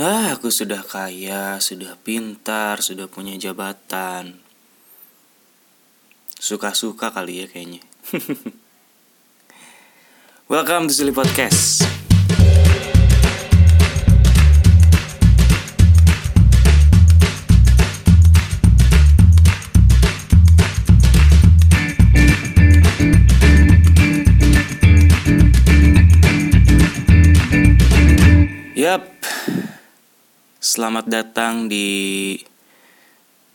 Ah, aku sudah kaya, sudah pintar, sudah punya jabatan. Suka-suka kali ya kayaknya. Welcome to Silly Podcast. Selamat datang di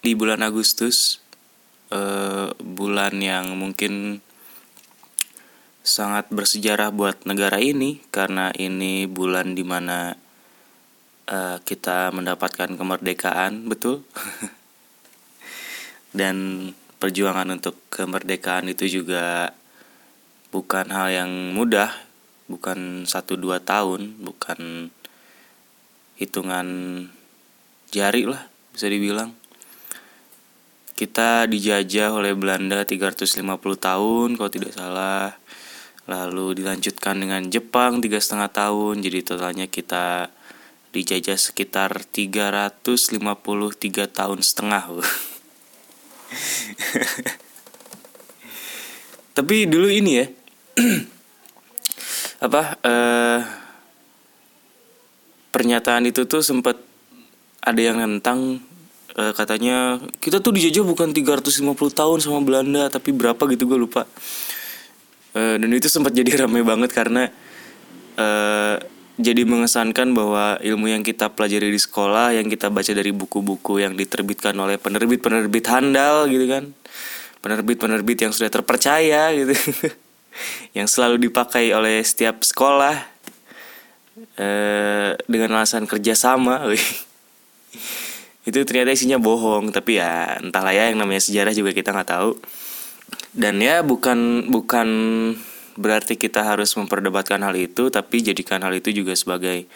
di bulan Agustus, eh, bulan yang mungkin sangat bersejarah buat negara ini karena ini bulan di mana eh, kita mendapatkan kemerdekaan, betul? Dan perjuangan untuk kemerdekaan itu juga bukan hal yang mudah, bukan satu dua tahun, bukan hitungan jari lah bisa dibilang. Kita dijajah oleh Belanda 350 tahun kalau tidak salah. Lalu dilanjutkan dengan Jepang tiga setengah tahun. Jadi totalnya kita dijajah sekitar 353 tahun setengah. Tapi dulu ini ya. apa eh pernyataan itu tuh sempat ada yang nentang eh, katanya kita tuh dijajah bukan 350 tahun sama Belanda tapi berapa gitu gue lupa. Eh, dan itu sempat jadi ramai banget karena eh, jadi mengesankan bahwa ilmu yang kita pelajari di sekolah yang kita baca dari buku-buku yang diterbitkan oleh penerbit-penerbit handal gitu kan penerbit-penerbit yang sudah terpercaya gitu yang selalu dipakai oleh setiap sekolah eh, dengan alasan kerjasama itu ternyata isinya bohong tapi ya entahlah ya yang namanya sejarah juga kita nggak tahu. Dan ya bukan bukan berarti kita harus memperdebatkan hal itu tapi jadikan hal itu juga sebagai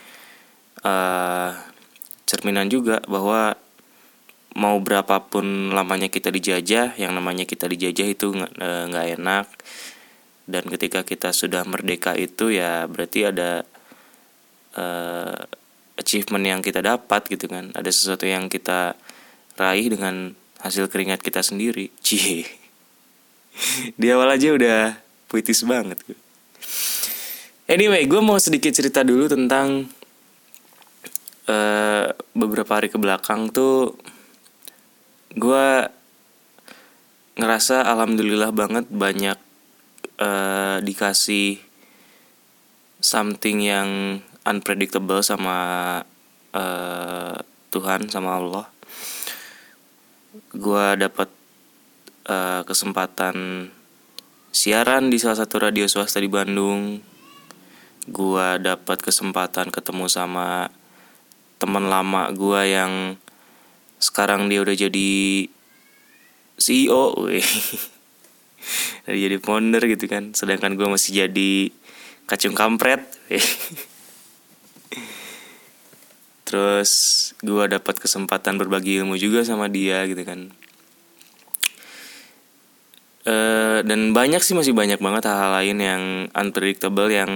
eh, cerminan juga bahwa mau berapapun lamanya kita dijajah yang namanya kita dijajah itu eh, nggak enak. Dan ketika kita sudah merdeka itu ya berarti ada eh, achievement yang kita dapat gitu kan. Ada sesuatu yang kita raih dengan hasil keringat kita sendiri. Cie. Di awal aja udah puitis banget anyway gue mau sedikit cerita dulu tentang eh, beberapa hari ke belakang tuh gue ngerasa alhamdulillah banget banyak eh, dikasih something yang unpredictable sama eh, Tuhan sama Allah. Gua dapat eh, kesempatan siaran di salah satu radio swasta di Bandung. Gua dapat kesempatan ketemu sama teman lama gua yang sekarang dia udah jadi CEO, jadi founder gitu kan. Sedangkan gua masih jadi kacung kampret. Terus gua dapat kesempatan berbagi ilmu juga sama dia gitu kan. Eh, dan banyak sih masih banyak banget hal-hal lain yang unpredictable yang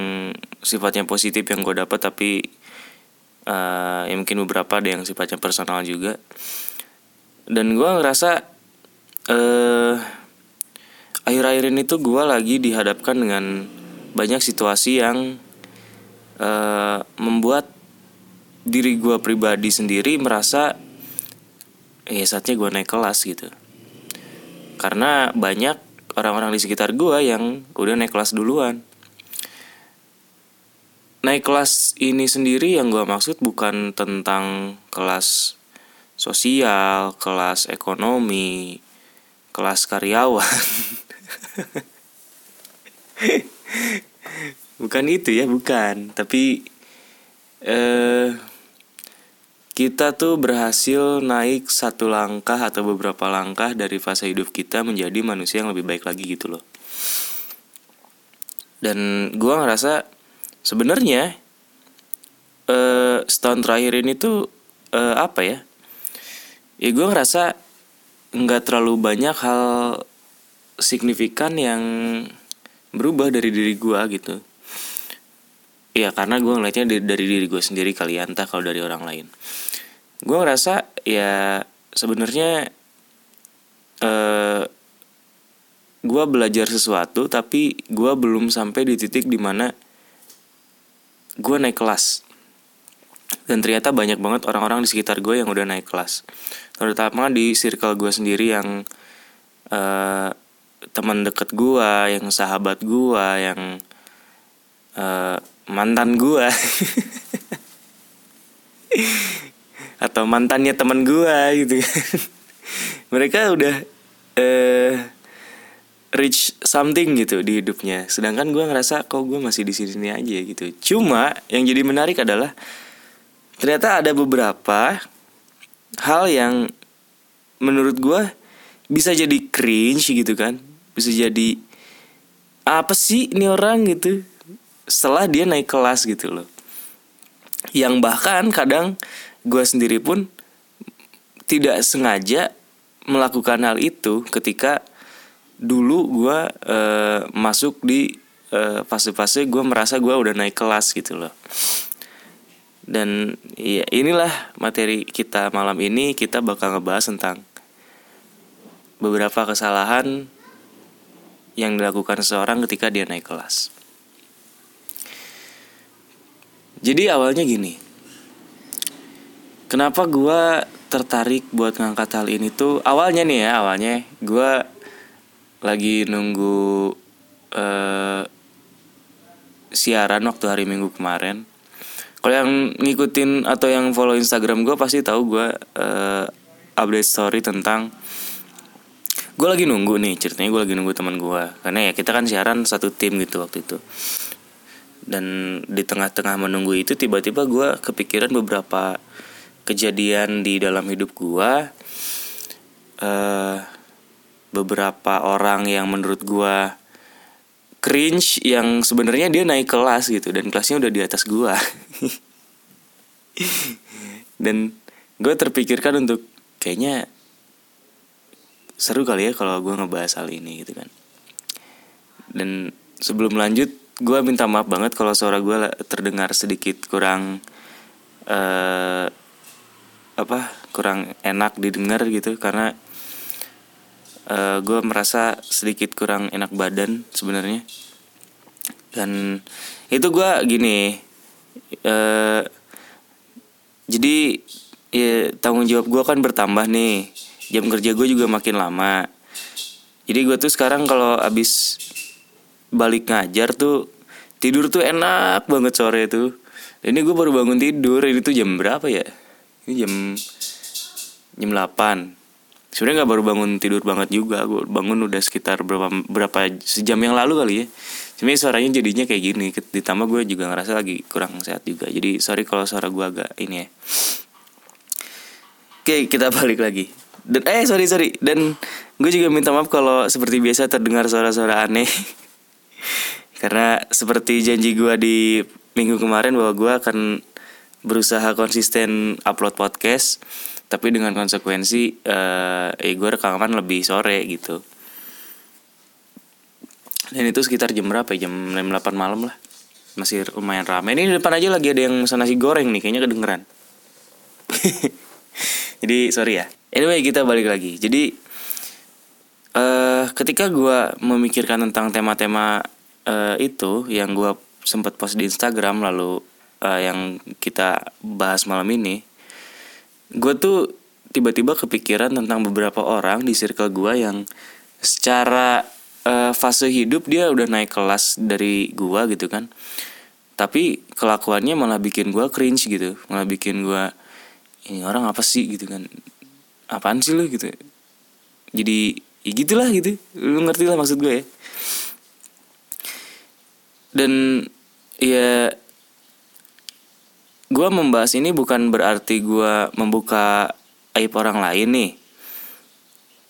sifatnya positif yang gue dapat tapi eh, ya mungkin beberapa ada yang sifatnya personal juga dan gue ngerasa eh akhir-akhir ini tuh gue lagi dihadapkan dengan banyak situasi yang eh membuat diri gue pribadi sendiri merasa eh saatnya gue naik kelas gitu. Karena banyak orang-orang di sekitar gue yang udah naik kelas duluan. Naik kelas ini sendiri yang gue maksud bukan tentang kelas sosial kelas ekonomi kelas karyawan. Bukan itu ya bukan. Tapi eh kita tuh berhasil naik satu langkah atau beberapa langkah dari fase hidup kita menjadi manusia yang lebih baik lagi gitu loh. Dan gua ngerasa sebenarnya eh setahun terakhir ini tuh eh, apa ya? Ya gue ngerasa nggak terlalu banyak hal signifikan yang berubah dari diri gua gitu. Ya karena gue ngeliatnya dari, dari diri gue sendiri kali ya entah kalau dari orang lain. Gue ngerasa ya sebenarnya eh gue belajar sesuatu tapi gue belum sampai di titik di mana gue naik kelas. Dan ternyata banyak banget orang-orang di sekitar gue yang udah naik kelas. Terutama di circle gue sendiri yang uh, teman deket gue yang sahabat gue yang uh, mantan gue atau mantannya teman gue gitu kan. Mereka udah uh, reach something gitu di hidupnya. Sedangkan gue ngerasa kok gue masih di sini aja gitu. Cuma yang jadi menarik adalah ternyata ada beberapa hal yang menurut gue bisa jadi cringe gitu kan. Bisa jadi apa sih ini orang? gitu setelah dia naik kelas gitu loh. Yang bahkan kadang gue sendiri pun tidak sengaja melakukan hal itu ketika dulu gue uh, masuk di fase-fase uh, gue merasa gue udah naik kelas gitu loh. Dan ya inilah materi kita malam ini. Kita bakal ngebahas tentang beberapa kesalahan yang dilakukan seseorang ketika dia naik kelas. Jadi awalnya gini. Kenapa gue tertarik buat ngangkat hal ini tuh awalnya nih ya awalnya gue lagi nunggu uh, siaran waktu hari minggu kemarin. Kalau yang ngikutin atau yang follow Instagram gue pasti tahu gue uh, update story tentang gue lagi nunggu nih ceritanya gue lagi nunggu teman gue karena ya kita kan siaran satu tim gitu waktu itu dan di tengah-tengah menunggu itu tiba-tiba gue kepikiran beberapa kejadian di dalam hidup gue uh, beberapa orang yang menurut gue cringe yang sebenarnya dia naik kelas gitu dan kelasnya udah di atas gue dan gue terpikirkan untuk kayaknya seru kali ya kalau gue ngebahas hal ini gitu kan. Dan sebelum lanjut gue minta maaf banget kalau suara gue terdengar sedikit kurang uh, apa kurang enak didengar gitu. Karena uh, gue merasa sedikit kurang enak badan sebenarnya. Dan itu gue gini uh, jadi ya, tanggung jawab gue kan bertambah nih. Jam kerja gue juga makin lama. Jadi gue tuh sekarang kalau abis balik ngajar tuh tidur tuh enak banget sore tuh. Ini gue baru bangun tidur ini tuh jam berapa ya? Ini jam jam 8 sebenarnya nggak baru bangun tidur banget juga gue bangun udah sekitar berapa berapa sejam yang lalu kali ya. Cuma suaranya jadinya kayak gini ditambah gue juga ngerasa lagi kurang sehat juga. Jadi sorry kalau suara gue agak ini ya. Oke kita balik lagi. Dan eh sorry sorry. Dan gue juga minta maaf kalau seperti biasa terdengar suara-suara aneh karena seperti janji gue di minggu kemarin bahwa gue akan berusaha konsisten upload podcast tapi dengan konsekuensi uh, eh gue rekaman lebih sore gitu. Dan itu sekitar jam berapa ya? jam 8 malam lah. Masih lumayan ramai ini di depan aja lagi ada yang pesan nasi goreng nih kayaknya kedengeran. Jadi sorry ya. Anyway kita balik lagi. Jadi uh, ketika gue memikirkan tentang tema-tema uh, itu yang gue sempat post di Instagram lalu uh, yang kita bahas malam ini gue tuh tiba-tiba kepikiran tentang beberapa orang di circle gue yang secara uh, fase hidup dia udah naik kelas dari gue gitu kan. Tapi kelakuannya malah bikin gue cringe gitu malah bikin gue ini orang apa sih? gitu kan. Apaan sih lu? gitu. Jadi ya gitulah gitu. Lu ngerti lah maksud gue ya dan ya gue membahas ini bukan berarti gue membuka aib orang lain nih.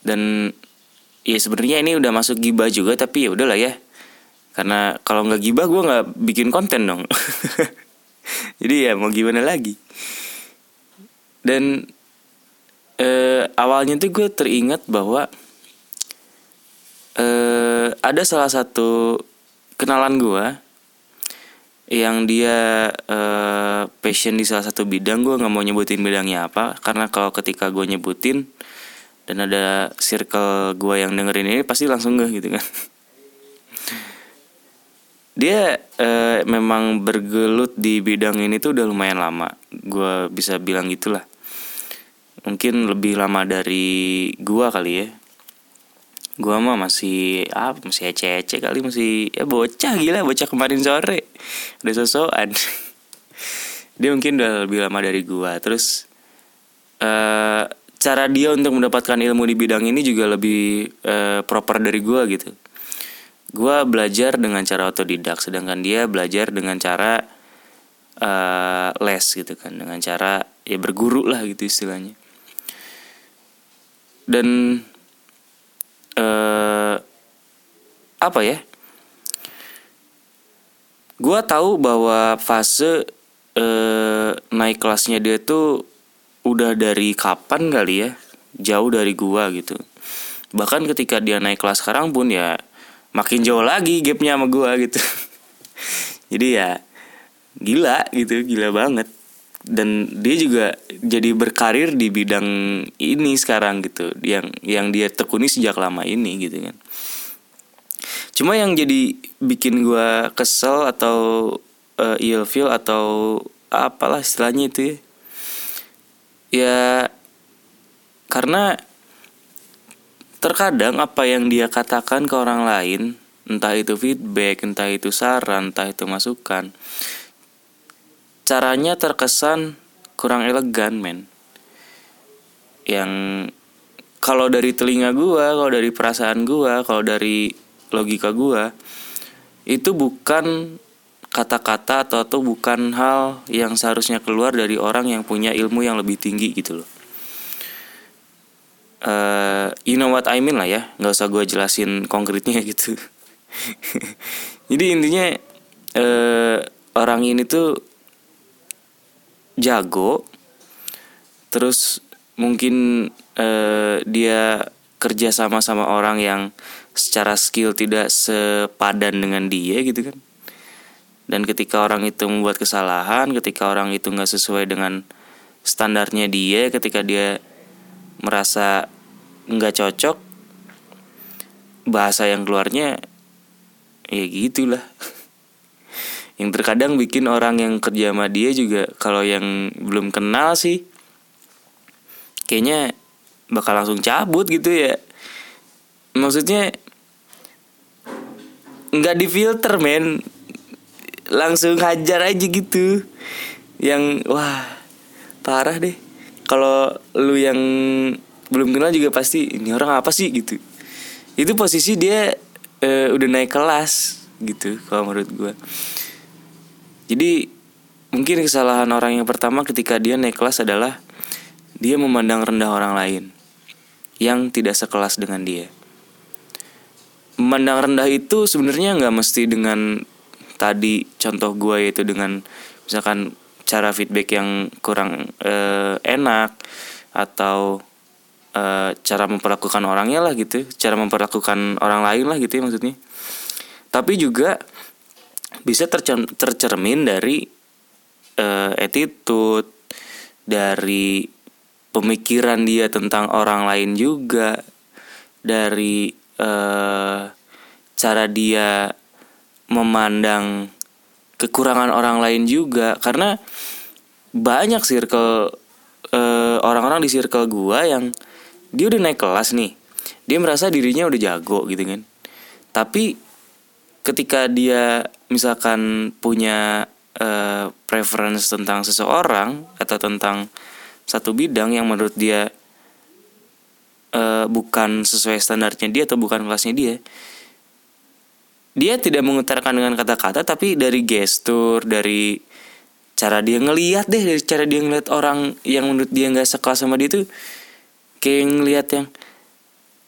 Dan ya sebenarnya ini udah masuk gibah juga tapi ya udahlah ya. Karena kalau nggak gibah gue nggak bikin konten dong. Jadi ya mau gimana lagi? Dan eh, awalnya tuh gue teringat bahwa eh, ada salah satu kenalan gue yang dia uh, passion di salah satu bidang gue nggak mau nyebutin bidangnya apa karena kalau ketika gue nyebutin dan ada circle gue yang dengerin ini pasti langsung gak gitu kan. Dia uh, memang bergelut di bidang ini tuh udah lumayan lama gue bisa bilang gitulah. Mungkin lebih lama dari gue kali ya gua mah masih apa masih ece-ece kali masih ya bocah gila bocah kemarin sore. Udah sosokan. Dia mungkin udah lebih lama dari gua. Terus uh, cara dia untuk mendapatkan ilmu di bidang ini juga lebih uh, proper dari gua gitu. Gua belajar dengan cara otodidak sedangkan dia belajar dengan cara uh, les gitu kan dengan cara ya berguru lah gitu istilahnya. Dan uh, apa ya? Gua tahu bahwa fase uh, naik kelasnya dia tuh udah dari kapan kali ya, jauh dari gua gitu. Bahkan ketika dia naik kelas sekarang pun ya makin jauh lagi gapnya sama gua gitu. Jadi ya gila gitu, gila banget dan dia juga jadi berkarir di bidang ini sekarang gitu yang yang dia tekuni sejak lama ini gitu kan. Cuma yang jadi bikin gue kesel atau uh, ilfeel atau apalah istilahnya itu ya. Ya karena terkadang apa yang dia katakan ke orang lain entah itu feedback entah itu saran entah itu masukan caranya terkesan kurang elegan men. Yang kalau dari telinga gua kalau dari perasaan gua kalau dari logika gua itu bukan kata-kata atau atau bukan hal yang seharusnya keluar dari orang yang punya ilmu yang lebih tinggi gitu loh. Uh, you know what I mean lah ya nggak usah gue jelasin konkretnya gitu. Jadi intinya uh, orang ini tuh jago terus mungkin uh, dia kerja sama sama orang yang secara skill tidak sepadan dengan dia gitu kan. Dan ketika orang itu membuat kesalahan ketika orang itu nggak sesuai dengan standarnya dia ketika dia merasa nggak cocok bahasa yang keluarnya ya gitulah yang terkadang bikin orang yang kerja sama dia juga kalau yang belum kenal sih kayaknya bakal langsung cabut gitu ya. Maksudnya nggak difilter men. Langsung hajar aja gitu. Yang wah parah deh. Kalau lu yang belum kenal juga pasti ini orang apa sih? gitu. Itu posisi dia e, udah naik kelas gitu kalau menurut gue jadi mungkin kesalahan orang yang pertama ketika dia naik kelas adalah dia memandang rendah orang lain yang tidak sekelas dengan dia. Memandang rendah itu sebenarnya nggak mesti dengan tadi contoh gue yaitu dengan misalkan cara feedback yang kurang uh, enak atau uh, cara memperlakukan orangnya lah gitu, cara memperlakukan orang lain lah gitu ya maksudnya. Tapi juga bisa tercermin dari uh, attitude dari pemikiran dia tentang orang lain juga dari uh, cara dia memandang kekurangan orang lain juga. Karena banyak circle uh, orang-orang di circle gua yang dia udah naik kelas nih. Dia merasa dirinya udah jago gitu kan. Tapi ketika dia misalkan punya uh, preference tentang seseorang atau tentang satu bidang yang menurut dia uh, bukan sesuai standarnya dia atau bukan kelasnya dia dia tidak mengutarakan dengan kata-kata tapi dari gestur dari cara dia ngelihat deh dari cara dia ngeliat orang yang menurut dia nggak sekelas sama dia tuh kayak ngelihat yang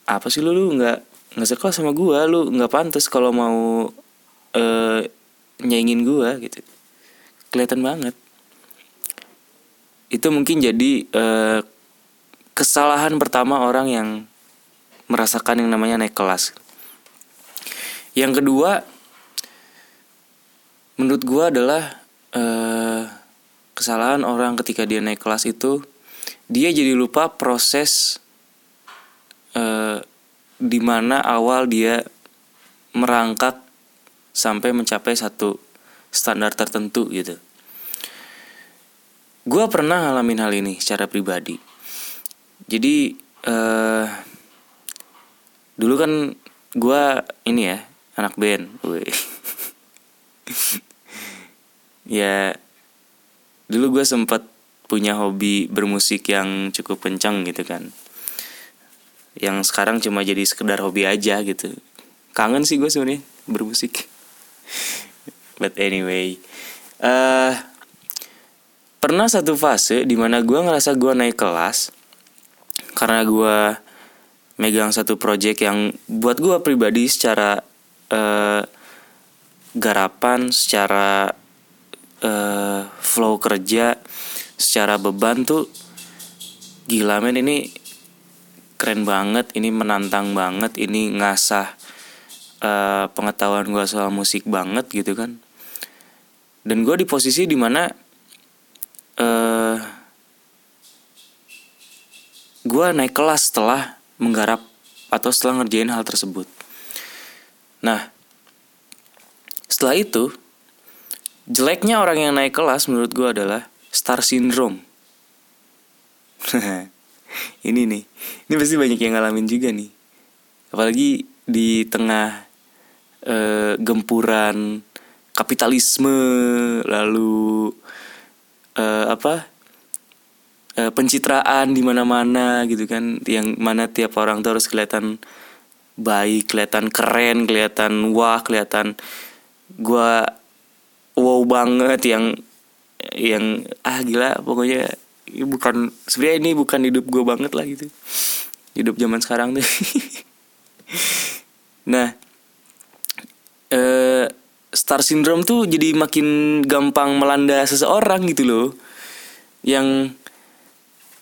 apa sih lu? Lu nggak nggak suka sama gue lu nggak pantas kalau mau uh, nyaingin gue gitu. Kelihatan banget. Itu mungkin jadi uh, kesalahan pertama orang yang merasakan yang namanya naik kelas. Yang kedua menurut gue adalah uh, kesalahan orang ketika dia naik kelas itu dia jadi lupa proses uh, di mana awal dia merangkak sampai mencapai satu standar tertentu gitu. Gue pernah ngalamin hal ini secara pribadi. Jadi uh, dulu kan gue ini ya anak band, ya dulu gue sempat punya hobi bermusik yang cukup kencang gitu kan yang sekarang cuma jadi sekedar hobi aja gitu kangen sih gue sebenarnya bermusik but anyway uh, pernah satu fase di mana gue ngerasa gue naik kelas karena gue megang satu project yang buat gue pribadi secara uh, garapan secara uh, flow kerja secara beban tuh gila men. Ini keren banget ini menantang banget ini ngasah uh, pengetahuan gue soal musik banget gitu kan. Dan gue di posisi di mana uh, eh, gue naik kelas setelah menggarap atau setelah ngerjain hal tersebut. Nah setelah itu jeleknya orang yang naik kelas menurut gue adalah star syndrome. Ini nih ini pasti banyak yang ngalamin juga nih. Apalagi di tengah uh, gempuran kapitalisme lalu uh, apa uh, pencitraan di mana-mana gitu kan yang mana tiap orang tuh harus kelihatan baik kelihatan keren kelihatan wah kelihatan gua wow banget yang yang ah gila pokoknya bukan sebenarnya ini bukan hidup gue banget lah gitu. Hidup zaman sekarang tuh nah eh, star syndrome tuh jadi makin gampang melanda seseorang gitu loh. Yang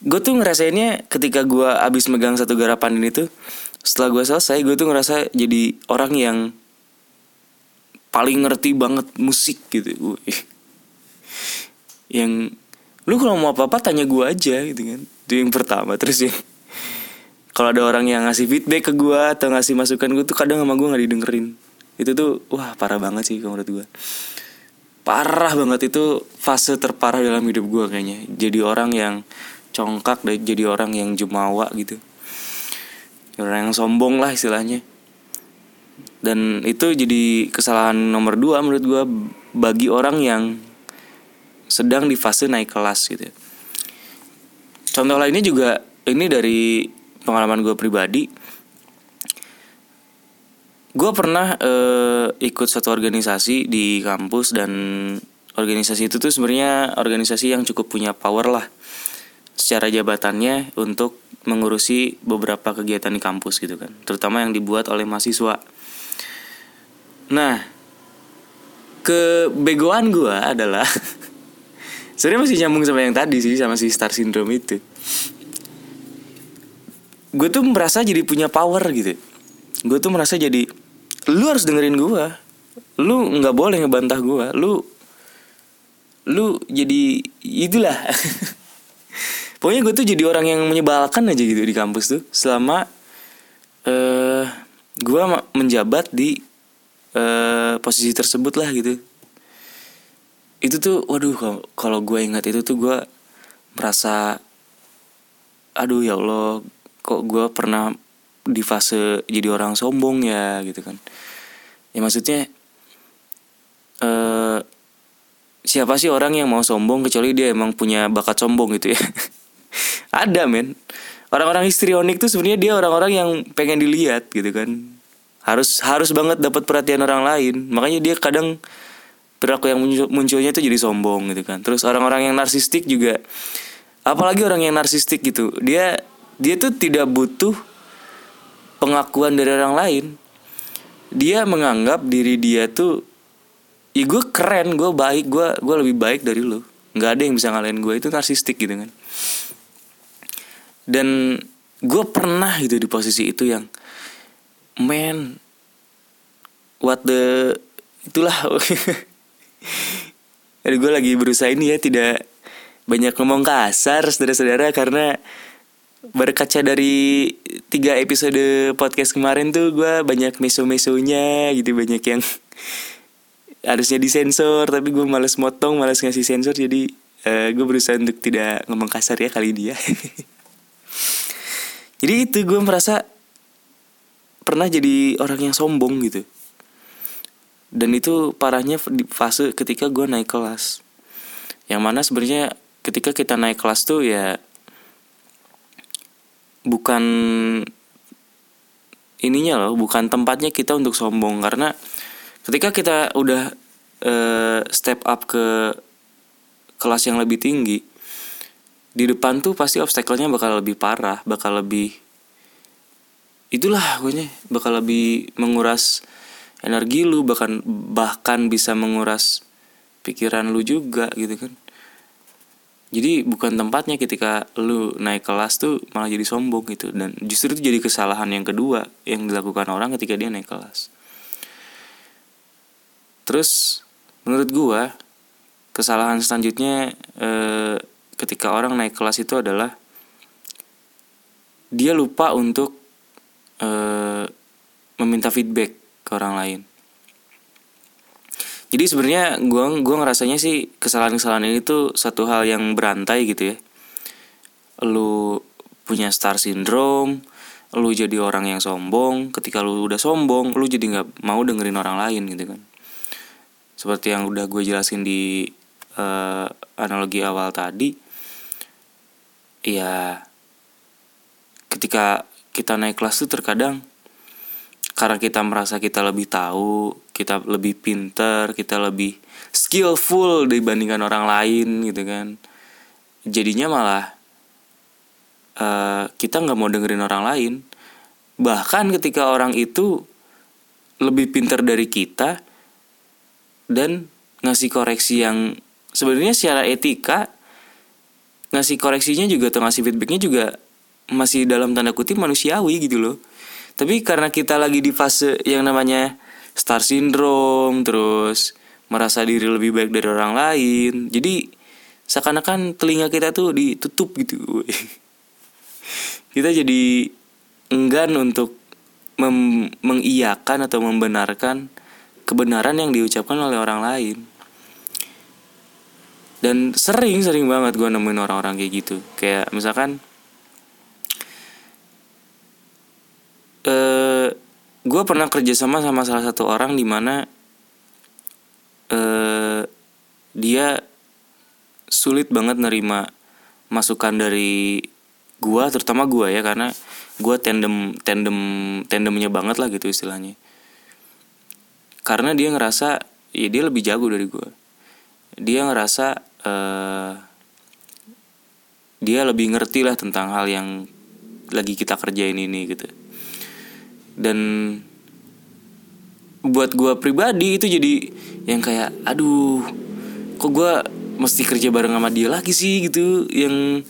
gue tuh ngerasainnya ketika gue abis megang satu garapan ini tuh setelah gue selesai gue tuh ngerasa jadi orang yang paling ngerti banget musik gitu. Yang lu kalau mau apa apa tanya gue aja gitu kan. Itu yang pertama. Terus ya kalau ada orang yang ngasih feedback ke gue atau ngasih masukan gue tuh kadang sama gue nggak didengerin. Itu tuh wah parah banget sih menurut gue parah banget itu fase terparah dalam hidup gue kayaknya. Jadi orang yang congkak dan jadi orang yang jumawa gitu. Orang yang sombong lah istilahnya. Dan itu jadi kesalahan nomor dua menurut gue bagi orang yang sedang di fase naik kelas gitu. Contoh lainnya juga ini dari pengalaman gue pribadi. Gue pernah uh, ikut satu organisasi di kampus dan organisasi itu tuh sebenarnya organisasi yang cukup punya power lah secara jabatannya untuk mengurusi beberapa kegiatan di kampus gitu kan, terutama yang dibuat oleh mahasiswa. Nah, kebegoan gue adalah sebenarnya masih nyambung sama yang tadi sih sama si star syndrome itu gue tuh merasa jadi punya power gitu. Gue tuh merasa jadi lu harus dengerin gue lu nggak boleh ngebantah gue lu lu jadi itulah. Pokoknya gue tuh jadi orang yang menyebalkan aja gitu di kampus tuh. Selama uh, gue menjabat di uh, posisi tersebut lah gitu. Itu tuh waduh kalau gue ingat itu tuh gue merasa aduh ya Allah kok gue pernah di fase jadi orang sombong ya gitu kan. Ya maksudnya uh, siapa sih orang yang mau sombong kecuali dia emang punya bakat sombong gitu ya? Ada men. Orang-orang histrionik tuh sebenarnya dia orang-orang yang pengen dilihat gitu kan. Harus harus banget dapat perhatian orang lain. Makanya dia kadang perilaku yang muncul, munculnya itu jadi sombong gitu kan. Terus orang-orang yang narsistik juga apalagi orang yang narsistik gitu dia dia tuh tidak butuh pengakuan dari orang lain. Dia menganggap diri dia tuh ya gue keren gue baik gue gue lebih baik dari lo nggak ada yang bisa ngalahin gue itu narsistik gitu kan. Dan gue pernah gitu di posisi itu yang man what the itulah. Aduh gue lagi berusaha ini ya tidak banyak ngomong kasar saudara-saudara karena berkaca dari tiga episode podcast kemarin tuh gue banyak meso-mesonya gitu banyak yang harusnya disensor tapi gue males motong males ngasih sensor jadi uh, gue berusaha untuk tidak ngomong kasar ya kali dia. Jadi itu gue merasa pernah jadi orang yang sombong gitu. Dan itu parahnya di fase ketika gue naik kelas. Yang mana sebenarnya ketika kita naik kelas tuh ya bukan ininya loh bukan tempatnya kita untuk sombong. Karena ketika kita udah uh, step up ke kelas yang lebih tinggi di depan tuh pasti obstacle-nya bakal lebih parah bakal lebih itulah gue bakal lebih menguras energi lu bahkan bahkan bisa menguras pikiran lu juga gitu kan jadi bukan tempatnya ketika lu naik kelas tuh malah jadi sombong gitu. Dan justru itu jadi kesalahan yang kedua yang dilakukan orang ketika dia naik kelas. Terus menurut gua kesalahan selanjutnya eh, ketika orang naik kelas itu adalah dia lupa untuk eh, meminta feedback ke orang lain jadi sebenarnya gue gua ngerasanya sih kesalahan-kesalahan ini tuh satu hal yang berantai gitu ya. Lu punya star syndrome lu jadi orang yang sombong ketika lu udah sombong lu jadi nggak mau dengerin orang lain gitu kan. Seperti yang udah gue jelasin di uh, analogi awal tadi ya ketika kita naik kelas tuh terkadang karena kita merasa kita lebih tahu, kita lebih pinter, kita lebih skillful dibandingkan orang lain gitu kan. Jadinya malah uh, kita nggak mau dengerin orang lain. Bahkan ketika orang itu lebih pinter dari kita dan ngasih koreksi yang sebenarnya secara etika ngasih koreksinya juga atau ngasih feedbacknya juga masih dalam tanda kutip manusiawi gitu loh tapi karena kita lagi di fase yang namanya star syndrome terus merasa diri lebih baik dari orang lain. Jadi seakan-akan telinga kita tuh ditutup gitu kita jadi enggan untuk mengiyakan atau membenarkan kebenaran yang diucapkan oleh orang lain. Dan sering sering banget gue nemuin orang-orang kayak gitu. Kayak misalkan uh, gue pernah kerjasama sama salah satu orang di mana uh, dia sulit banget nerima masukan dari gue terutama gue ya karena gue tandem tandem tandemnya banget lah gitu istilahnya. Karena dia ngerasa ya dia lebih jago dari gue dia ngerasa uh, dia lebih ngerti lah tentang hal yang lagi kita kerjain ini gitu dan buat gue pribadi itu jadi yang kayak aduh kok gue mesti kerja bareng sama dia lagi sih? Gitu yang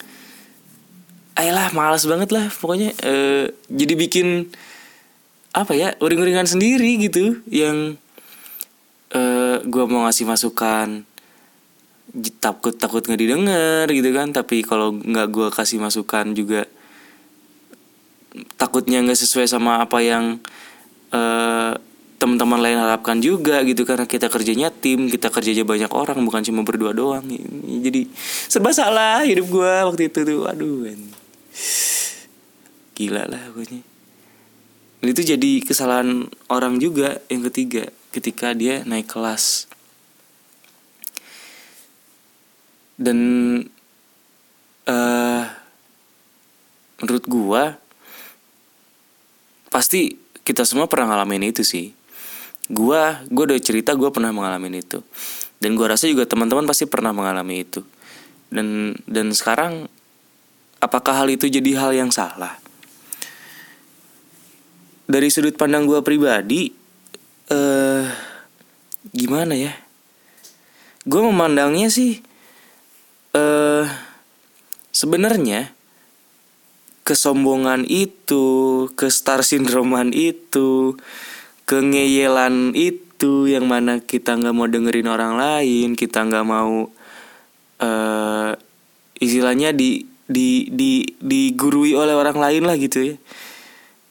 ayolah malas banget lah pokoknya. Uh, jadi bikin apa ya uring-uringan sendiri gitu yang uh, eh, gue mau ngasih masukan takut takut nggak didengar gitu kan. Tapi kalau nggak gue kasih masukan juga takutnya nggak sesuai sama apa yang uh, teman-teman lain harapkan juga gitu. Karena kita kerjanya tim kita kerjanya banyak orang bukan cuma berdua doang. Jadi serba salah hidup gue waktu itu tuh. Aduh gila lah pokoknya. Dan itu jadi kesalahan orang juga yang ketiga ketika dia naik kelas. Dan uh, menurut gua pasti kita semua pernah ngalamin itu sih. Gua gua udah cerita gua pernah mengalami itu. Dan gua rasa juga teman-teman pasti pernah mengalami itu. Dan dan sekarang apakah hal itu jadi hal yang salah? Dari sudut pandang gua pribadi eh gimana ya? Gua memandangnya sih eh sebenarnya kesombongan itu, ke star syndroman itu, kengeyelan itu itu yang mana kita nggak mau dengerin orang lain kita nggak mau uh, istilahnya di di di digurui oleh orang lain lah gitu ya.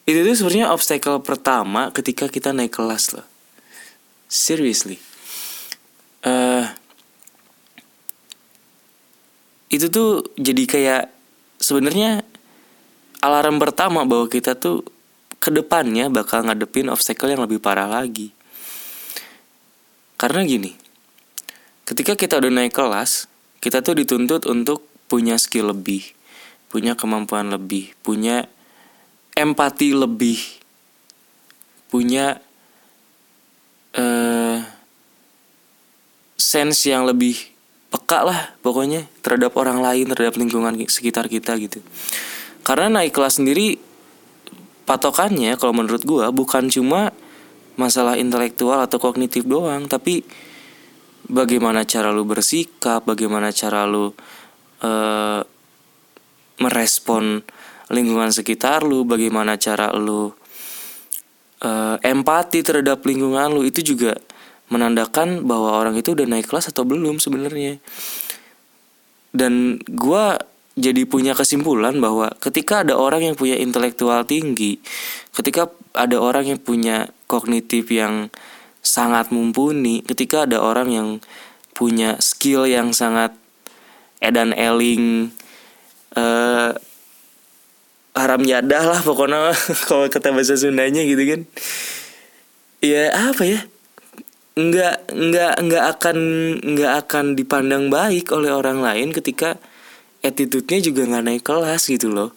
Itu tuh sebenarnya obstacle pertama ketika kita naik kelas loh. Seriously. Uh, itu tuh jadi kayak sebenarnya alarm pertama bahwa kita tuh ke depannya bakal ngadepin obstacle yang lebih parah lagi. Karena gini, ketika kita udah naik kelas, kita tuh dituntut untuk punya skill lebih, punya kemampuan lebih, punya empati lebih, punya uh, sense yang lebih peka lah pokoknya terhadap orang lain, terhadap lingkungan sekitar kita gitu. Karena naik kelas sendiri patokannya kalau menurut gue bukan cuma masalah intelektual atau kognitif doang, tapi bagaimana cara lu bersikap, bagaimana cara lu uh, merespon lingkungan sekitar lu, bagaimana cara lu uh, empati terhadap lingkungan lu itu juga menandakan bahwa orang itu udah naik kelas atau belum sebenarnya. Dan gue jadi punya kesimpulan bahwa ketika ada orang yang punya intelektual tinggi, ketika ada orang yang punya kognitif yang sangat mumpuni, ketika ada orang yang punya skill yang sangat edan eling uh, haram yadah lah pokoknya kalau kata bahasa Sundanya gitu kan. Ya apa ya? nggak nggak nggak akan nggak akan dipandang baik oleh orang lain ketika attitude-nya juga nggak naik kelas gitu loh.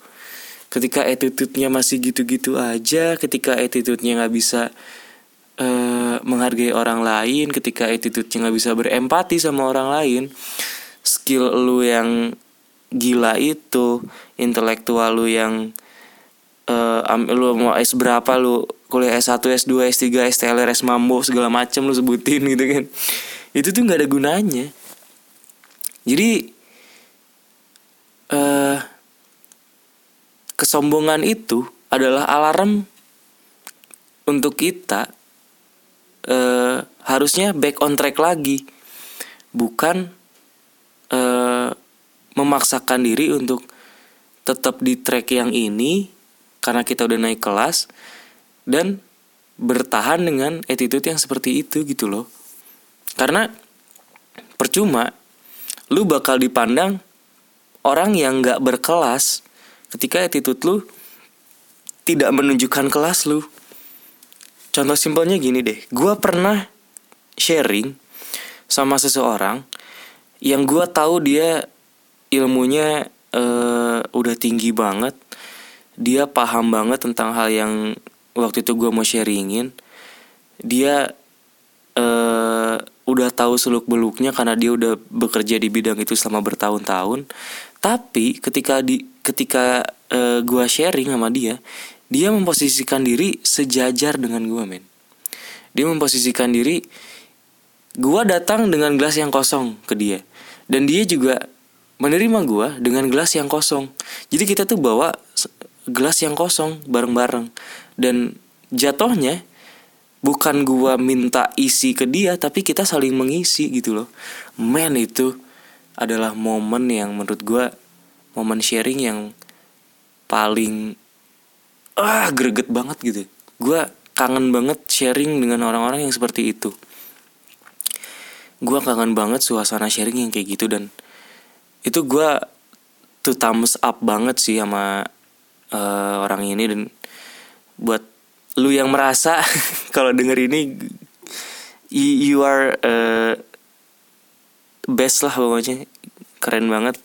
Ketika attitude-nya masih gitu-gitu aja ketika attitude-nya nggak bisa uh, menghargai orang lain ketika attitude-nya nggak bisa berempati sama orang lain skill lu yang gila itu intelektual lu yang uh, lu mau S berapa lu kuliah S1, S2, S3, STLR, S Mambo segala macam lu sebutin gitu kan. Itu tuh nggak ada gunanya. Jadi uh, kesombongan itu adalah alarm untuk kita uh, harusnya back on track lagi, bukan uh, memaksakan diri untuk tetap di track yang ini karena kita udah naik kelas dan bertahan dengan attitude yang seperti itu gitu loh. Karena percuma lu bakal dipandang orang yang gak berkelas ketika attitude lu tidak menunjukkan kelas lu. Contoh simpelnya gini deh, gue pernah sharing sama seseorang yang gue tahu dia ilmunya uh, udah tinggi banget, dia paham banget tentang hal yang waktu itu gue mau sharingin. Dia uh, udah tahu seluk beluknya karena dia udah bekerja di bidang itu selama bertahun-tahun tapi ketika di ketika uh, gua sharing sama dia dia memposisikan diri sejajar dengan gua men. Dia memposisikan diri gua datang dengan gelas yang kosong ke dia. Dan dia juga menerima gua dengan gelas yang kosong. Jadi kita tuh bawa gelas yang kosong bareng-bareng. Dan jatuhnya bukan gua minta isi ke dia tapi kita saling mengisi gitu loh. Men itu adalah momen yang menurut gue momen sharing yang paling ah greget banget gitu. Gue kangen banget sharing dengan orang-orang yang seperti itu. Gue kangen banget suasana sharing yang kayak gitu dan itu gue tuh thumbs up banget sih sama uh, orang ini dan buat lu yang merasa kalau denger ini you are uh, best lah pokoknya. Keren banget.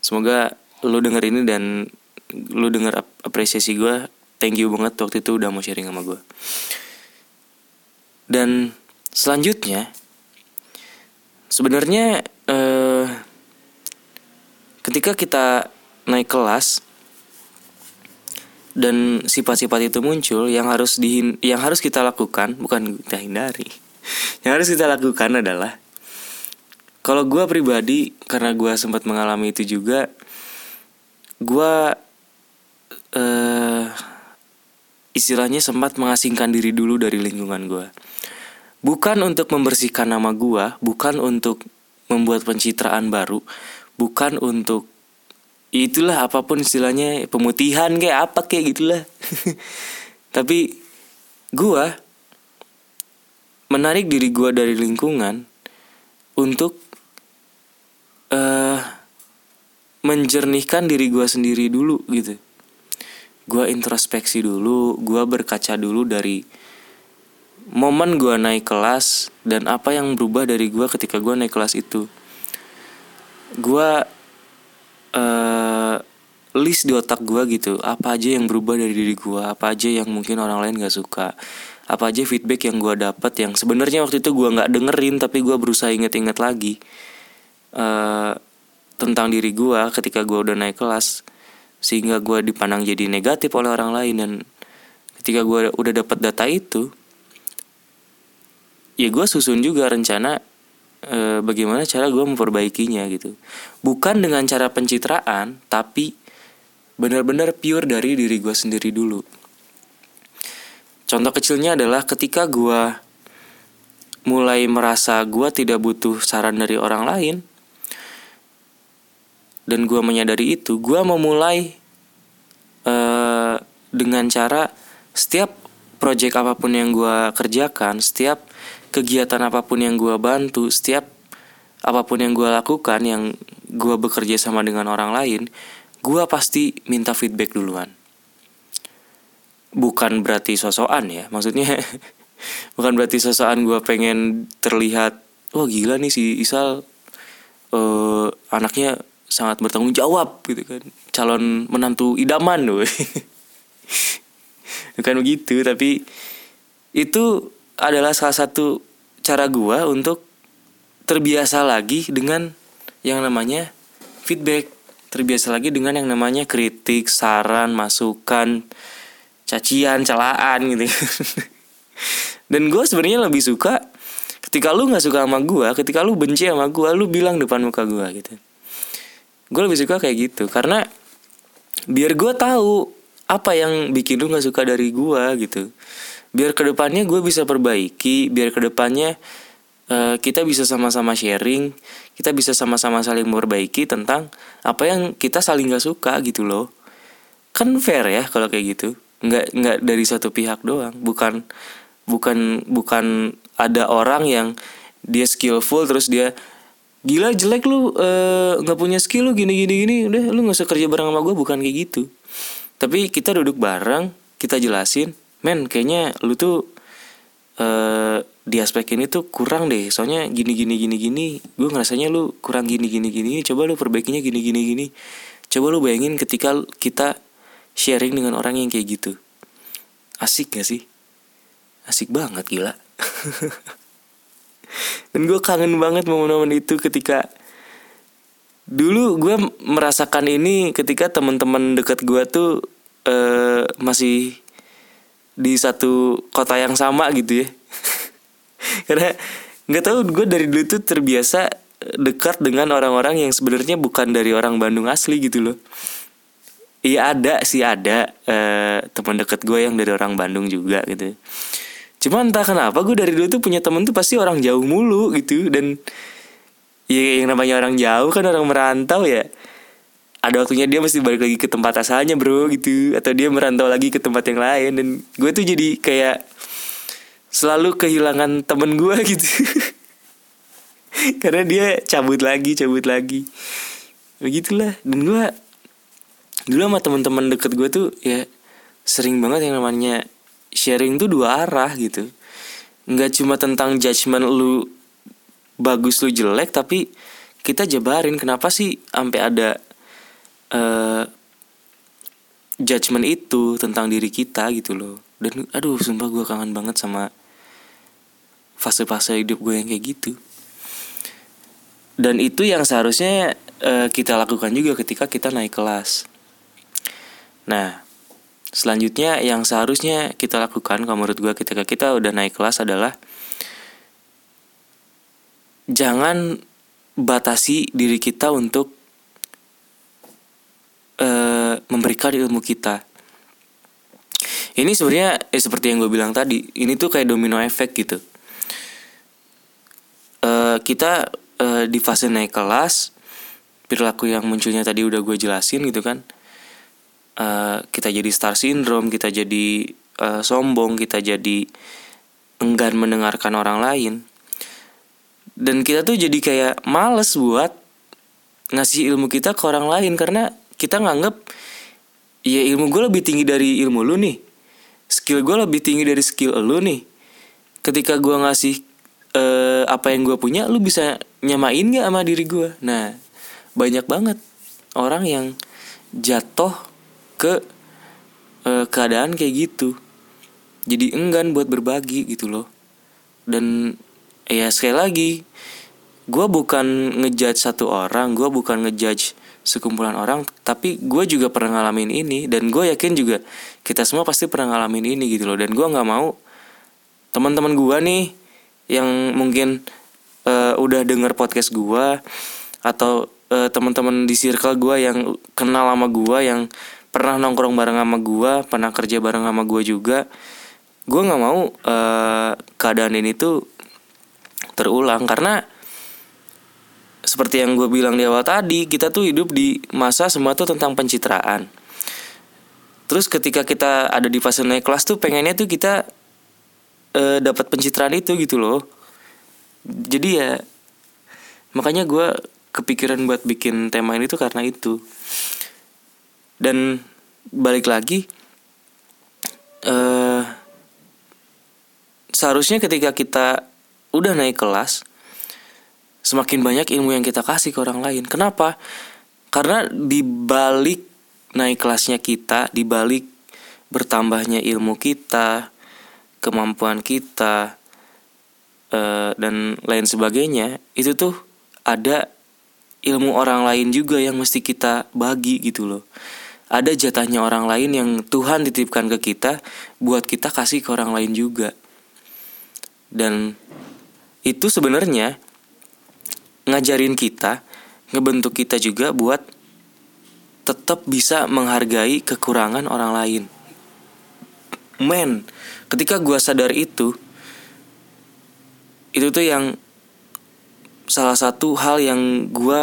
Semoga lu denger ini dan lu denger ap apresiasi gue thank you banget waktu itu udah mau sharing sama gue dan selanjutnya sebenarnya eh, ketika kita naik kelas dan sifat-sifat itu muncul yang harus di yang harus kita lakukan bukan kita hindari yang harus kita lakukan adalah kalau gue pribadi karena gue sempat mengalami itu juga, gue uh, istilahnya sempat mengasingkan diri dulu dari lingkungan gue. bukan untuk membersihkan nama gua bukan untuk membuat pencitraan baru bukan untuk itulah apa pun istilahnya pemutihan kayak apa kayak gitulah tapi gua menarik diri gua dari lingkungan untuk uh, menjernihkan diri gua sendiri dulu gitu. Gua introspeksi dulu gua berkaca dulu dari momen gua naik kelas dan apa yang berubah dari gua ketika gua naik kelas itu. Gua uh, list di otak gue gitu apa aja yang berubah dari diri gue apa aja yang mungkin orang lain gak suka apa aja feedback yang gue dapat yang sebenarnya waktu itu gue nggak dengerin tapi gue berusaha inget-inget lagi uh, tentang diri gue ketika gue udah naik kelas sehingga gue dipandang jadi negatif oleh orang lain. Dan ketika gue udah dapat data itu ya gue susun juga rencana e, bagaimana cara gue memperbaikinya gitu. Bukan dengan cara pencitraan tapi benar-benar pure dari diri gue sendiri dulu. Contoh kecilnya adalah ketika gue mulai merasa gue tidak butuh saran dari orang lain dan gue menyadari itu gue memulai uh, dengan cara setiap project apa pun yang gue kerjakan setiap kegiatan apa pun yang gue bantu, setiap apa pun yang gue lakukan, yang gue bekerja sama dengan orang lain, gue pasti minta feedback duluan. Bukan berarti sosokan ya, maksudnya bukan berarti sosokan gue pengen terlihat, wah gila nih si Isal uh, anaknya sangat bertanggung jawab gitu kan, calon menantu idaman loh. bukan begitu, tapi itu adalah salah satu cara gua untuk terbiasa lagi dengan yang namanya feedback. Terbiasa lagi dengan yang namanya kritik saran masukan cacian celaan gitu. Dan gue sebenarnya lebih suka ketika lu nggak suka sama gue ketika lu benci sama gue lu bilang depan muka gue gitu gue lebih suka kayak gitu karena biar gue tahu apa yang bikin lu nggak suka dari gue gitu. Biar ke depannya gue bisa perbaiki biar ke depannya uh, kita bisa sama-sama sharing kita bisa sama-sama saling memperbaiki tentang apa yang kita saling gak suka gitu loh. Kan fair ya kalau kayak gitu. Nggak nggak dari satu pihak doang. Bukan bukan bukan ada orang yang dia skillful terus dia gila jelek lu eh, nggak uh, punya skill lu gini gini gini. Udah lu nggak usah kerja bareng sama gue bukan kayak gitu. Tapi kita duduk bareng kita jelasin men kayaknya lu tuh uh, di aspek ini tuh kurang deh. Soalnya gini gini gini gini gue ngerasanya lu kurang gini gini gini. Coba lu perbaikinya gini gini gini. Coba lu bayangin ketika kita sharing dengan orang yang kayak gitu. Asik gak sih? Asik banget gila dan gue kangen banget momen-momen itu ketika dulu gue merasakan ini ketika teman-teman dekat gue tuh uh, masih di satu kota yang sama gitu ya karena nggak tahu gue dari dulu tuh terbiasa dekat dengan orang-orang yang sebenarnya bukan dari orang Bandung asli gitu loh Iya ada sih ada uh, teman dekat gue yang dari orang Bandung juga gitu. Cuma entah kenapa gue dari dulu tuh punya temen tuh pasti orang jauh mulu gitu. Dan ya yang namanya orang jauh kan orang merantau ya. Ada waktunya dia mesti balik lagi ke tempat asalnya bro gitu. Atau dia merantau lagi ke tempat yang lain. Dan gue tuh jadi kayak selalu kehilangan temen gue gitu. Karena dia cabut lagi cabut lagi. Begitulah. Dan gue dulu sama teman-teman deket gue tuh ya sering banget yang namanya sharing tuh dua arah gitu. Nggak cuma tentang judgement lu bagus lu jelek tapi kita jabarin kenapa sih sampai ada uh, judgement itu tentang diri kita gitu loh. Dan aduh sumpah gue kangen banget sama fase-fase hidup gue yang kayak gitu. Dan itu yang seharusnya uh, kita lakukan juga ketika kita naik kelas. Nah selanjutnya yang seharusnya kita lakukan kalau menurut gue ketika kita udah naik kelas adalah jangan batasi diri kita untuk uh, memberikan ilmu kita. Ini sebenarnya eh, seperti yang gue bilang tadi, ini tuh kayak domino efek gitu. kita uh, di fase naik kelas perilaku yang munculnya tadi udah gue jelasin gitu kan uh, kita jadi star syndrome kita jadi uh, sombong kita jadi enggan mendengarkan orang lain. Dan kita tuh jadi kayak males buat ngasih ilmu kita ke orang lain karena kita nganggep ya ilmu gue lebih tinggi dari ilmu lu nih. Skill gue lebih tinggi dari skill lu nih. Ketika gue ngasih uh, apa yang gue punya lu bisa nyamain gak sama diri gue nah banyak banget orang yang jatuh ke uh, keadaan kayak gitu. Jadi enggan buat berbagi gitu loh. Dan ya sekali lagi gue bukan ngejudge satu orang gue bukan ngejudge sekumpulan orang tapi gue juga pernah ngalamin ini dan gue yakin juga kita semua pasti pernah ngalamin ini gitu loh. Dan gue nggak mau teman-teman gue nih yang mungkin uh, udah denger podcast gue atau uh, teman-teman di circle gue yang kenal sama gue yang pernah nongkrong bareng sama gue pernah kerja bareng sama gue juga. Gue nggak mau uh, keadaan ini tuh terulang karena seperti yang gue bilang di awal tadi kita tuh hidup di masa semua tuh tentang pencitraan. Terus ketika kita ada di fase naik kelas tuh pengennya tuh kita uh, dapat pencitraan itu gitu loh. Jadi ya makanya gue kepikiran buat bikin tema ini tuh karena itu dan balik lagi uh, seharusnya ketika kita udah naik kelas semakin banyak ilmu yang kita kasih ke orang lain. Kenapa? Karena di balik naik kelasnya kita di balik bertambahnya ilmu kita kemampuan kita uh, dan lain sebagainya itu tuh ada ilmu orang lain juga yang mesti kita bagi gitu loh ada jatahnya orang lain yang Tuhan titipkan ke kita buat kita kasih ke orang lain juga dan itu sebenarnya ngajarin kita, ngebentuk kita juga buat tetap bisa menghargai kekurangan orang lain. Men, ketika gue sadar itu, itu tuh yang salah satu hal yang gue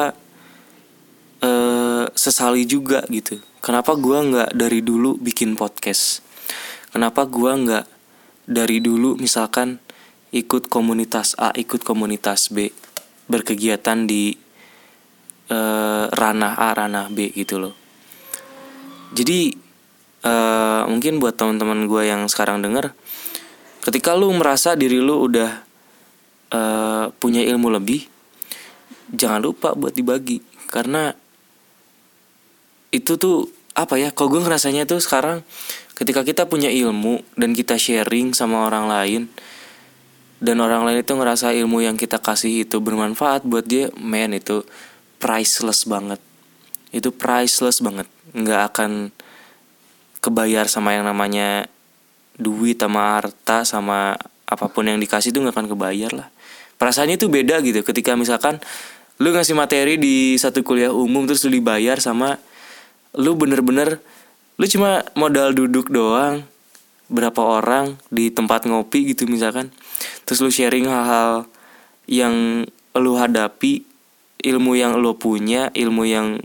uh, sesali juga gitu. Kenapa gue nggak dari dulu bikin podcast? Kenapa gue nggak dari dulu misalkan ikut komunitas A, ikut komunitas B, berkegiatan di uh, ranah A, ranah B gitu loh. Jadi uh, mungkin buat teman-teman gue yang sekarang denger, ketika lu merasa diri lu udah uh, punya ilmu lebih, jangan lupa buat dibagi karena itu tuh apa ya? Kalau gue ngerasanya tuh sekarang ketika kita punya ilmu dan kita sharing sama orang lain, dan orang lain itu ngerasa ilmu yang kita kasih itu bermanfaat buat dia man itu priceless banget. Itu priceless banget. Nggak akan kebayar sama yang namanya duit sama harta sama apa pun yang dikasih itu nggak akan kebayar lah. Perasaannya itu beda gitu. Ketika misalkan lu ngasih materi di satu kuliah umum terus lu dibayar sama lu bener-bener lu cuma modal duduk doang berapa orang di tempat ngopi gitu misalkan. Terus lu sharing hal-hal yang lu hadapi ilmu yang lu punya ilmu yang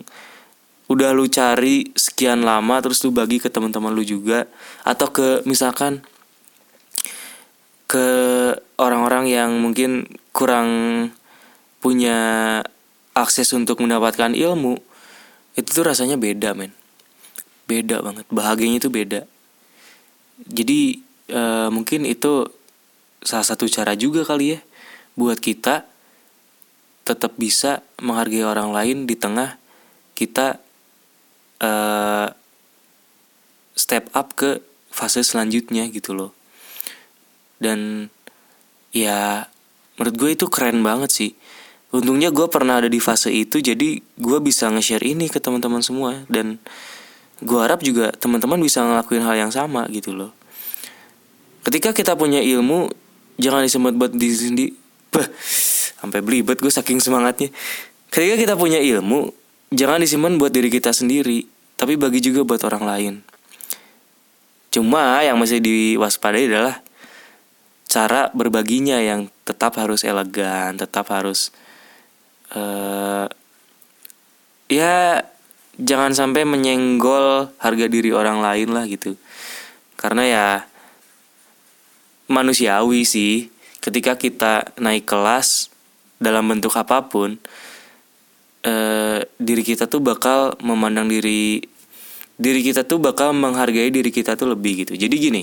udah lu cari sekian lama terus lu bagi ke teman-teman lu juga. Atau ke misalkan ke orang-orang yang mungkin kurang punya akses untuk mendapatkan ilmu itu tuh rasanya beda men. Beda banget. Bahagianya itu beda. Jadi uh, mungkin itu salah satu cara juga kali ya buat kita tetap bisa menghargai orang lain di tengah kita uh, step up ke fase selanjutnya gitu loh. Dan ya menurut gue itu keren banget sih untungnya gue pernah ada di fase itu jadi gue bisa nge-share ini ke teman-teman semua. Dan gue harap juga teman-teman bisa ngelakuin hal yang sama gitu loh. Ketika kita punya ilmu jangan disemut buat di sini sampai belibet gue saking semangatnya. Ketika kita punya ilmu jangan disimpan buat diri kita sendiri tapi bagi juga buat orang lain. Cuma yang masih diwaspadai adalah cara berbaginya yang tetap harus elegan tetap harus uh, ya jangan sampai menyenggol harga diri orang lain lah gitu. Karena ya manusiawi sih. Ketika kita naik kelas dalam bentuk apa pun eh, diri kita tuh bakal memandang diri diri kita tuh bakal menghargai diri kita tuh lebih gitu. Jadi gini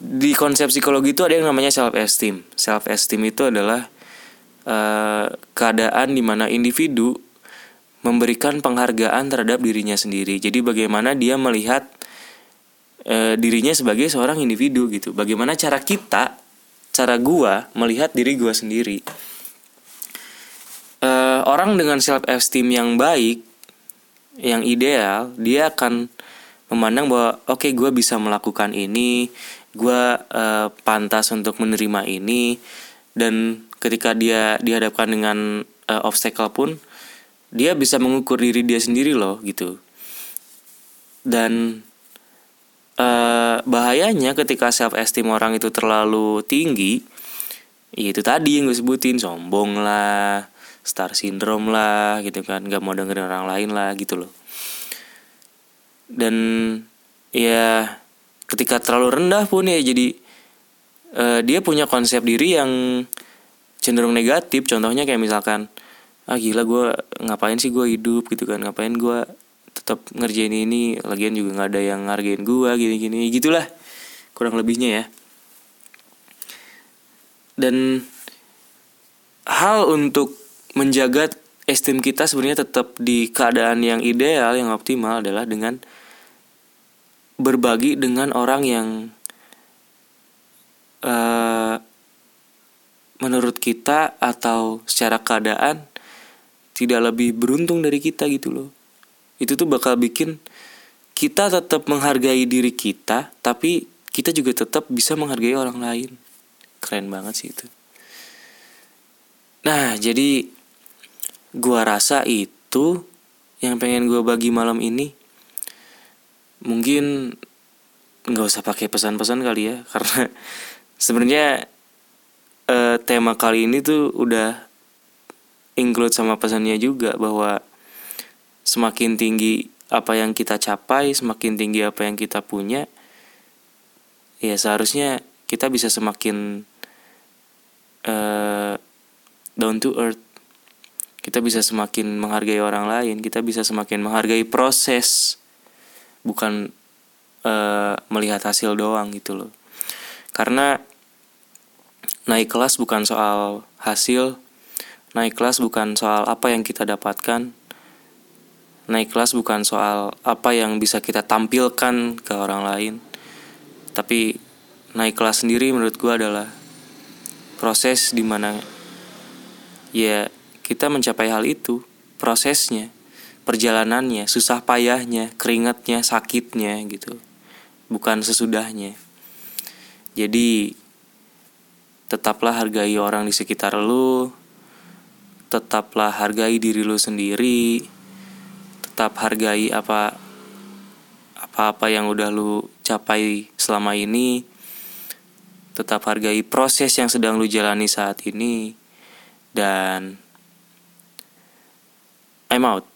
di konsep psikologi itu ada yang namanya self esteem self esteem itu adalah eh, keadaan di mana individu memberikan penghargaan terhadap dirinya sendiri jadi bagaimana dia melihat e, dirinya sebagai seorang individu gitu. Bagaimana cara kita, cara gua melihat diri gua sendiri. E, orang dengan self esteem yang baik, yang ideal, dia akan memandang bahwa oke okay, gue bisa melakukan ini, gue e, pantas untuk menerima ini, dan ketika dia dihadapkan dengan e, obstacle pun, dia bisa mengukur diri dia sendiri loh gitu. Dan uh, bahayanya ketika self esteem orang itu terlalu tinggi ya itu tadi yang gue sebutin sombong lah star syndrome lah gitu kan nggak mau dengerin orang lain lah gitu loh dan ya ketika terlalu rendah pun ya jadi uh, dia punya konsep diri yang cenderung negatif. Contohnya kayak misalkan ah gila gue ngapain sih gue hidup? Gitu kan. Ngapain gue tetap ngerjain ini? Lagian juga nggak ada yang ngargain gua gini-gini. Gitulah kurang lebihnya ya. Dan hal untuk menjaga esteem kita sebenarnya tetap di keadaan yang ideal yang optimal adalah dengan berbagi dengan orang yang uh, menurut kita atau secara keadaan tidak lebih beruntung dari kita gitu loh. Itu tuh bakal bikin kita tetap menghargai diri kita tapi kita juga tetap bisa menghargai orang lain. Keren banget sih itu. Nah jadi gua rasa itu yang pengen gua bagi malam ini. Mungkin nggak usah pakai pesan-pesan kali ya karena sebenarnya eh, tema kali ini tuh udah include sama pesannya juga bahwa semakin tinggi apa yang kita capai, semakin tinggi apa yang kita punya, ya seharusnya kita bisa semakin uh, down to earth. Kita bisa semakin menghargai orang lain, kita bisa semakin menghargai proses, bukan uh, melihat hasil doang gitu loh. Karena naik kelas bukan soal hasil, naik kelas bukan soal apa yang kita dapatkan, naik kelas bukan soal apa yang bisa kita tampilkan ke orang lain. Tapi naik kelas sendiri menurut gue adalah proses di mana ya kita mencapai hal itu prosesnya perjalanannya susah payahnya keringatnya sakitnya gitu. Bukan sesudahnya. Jadi tetaplah hargai orang di sekitar lu tetaplah hargai diri lu sendiri tetap hargai apa apa-apa yang udah lu capai selama ini tetap hargai proses yang sedang lu jalani saat ini dan I'm out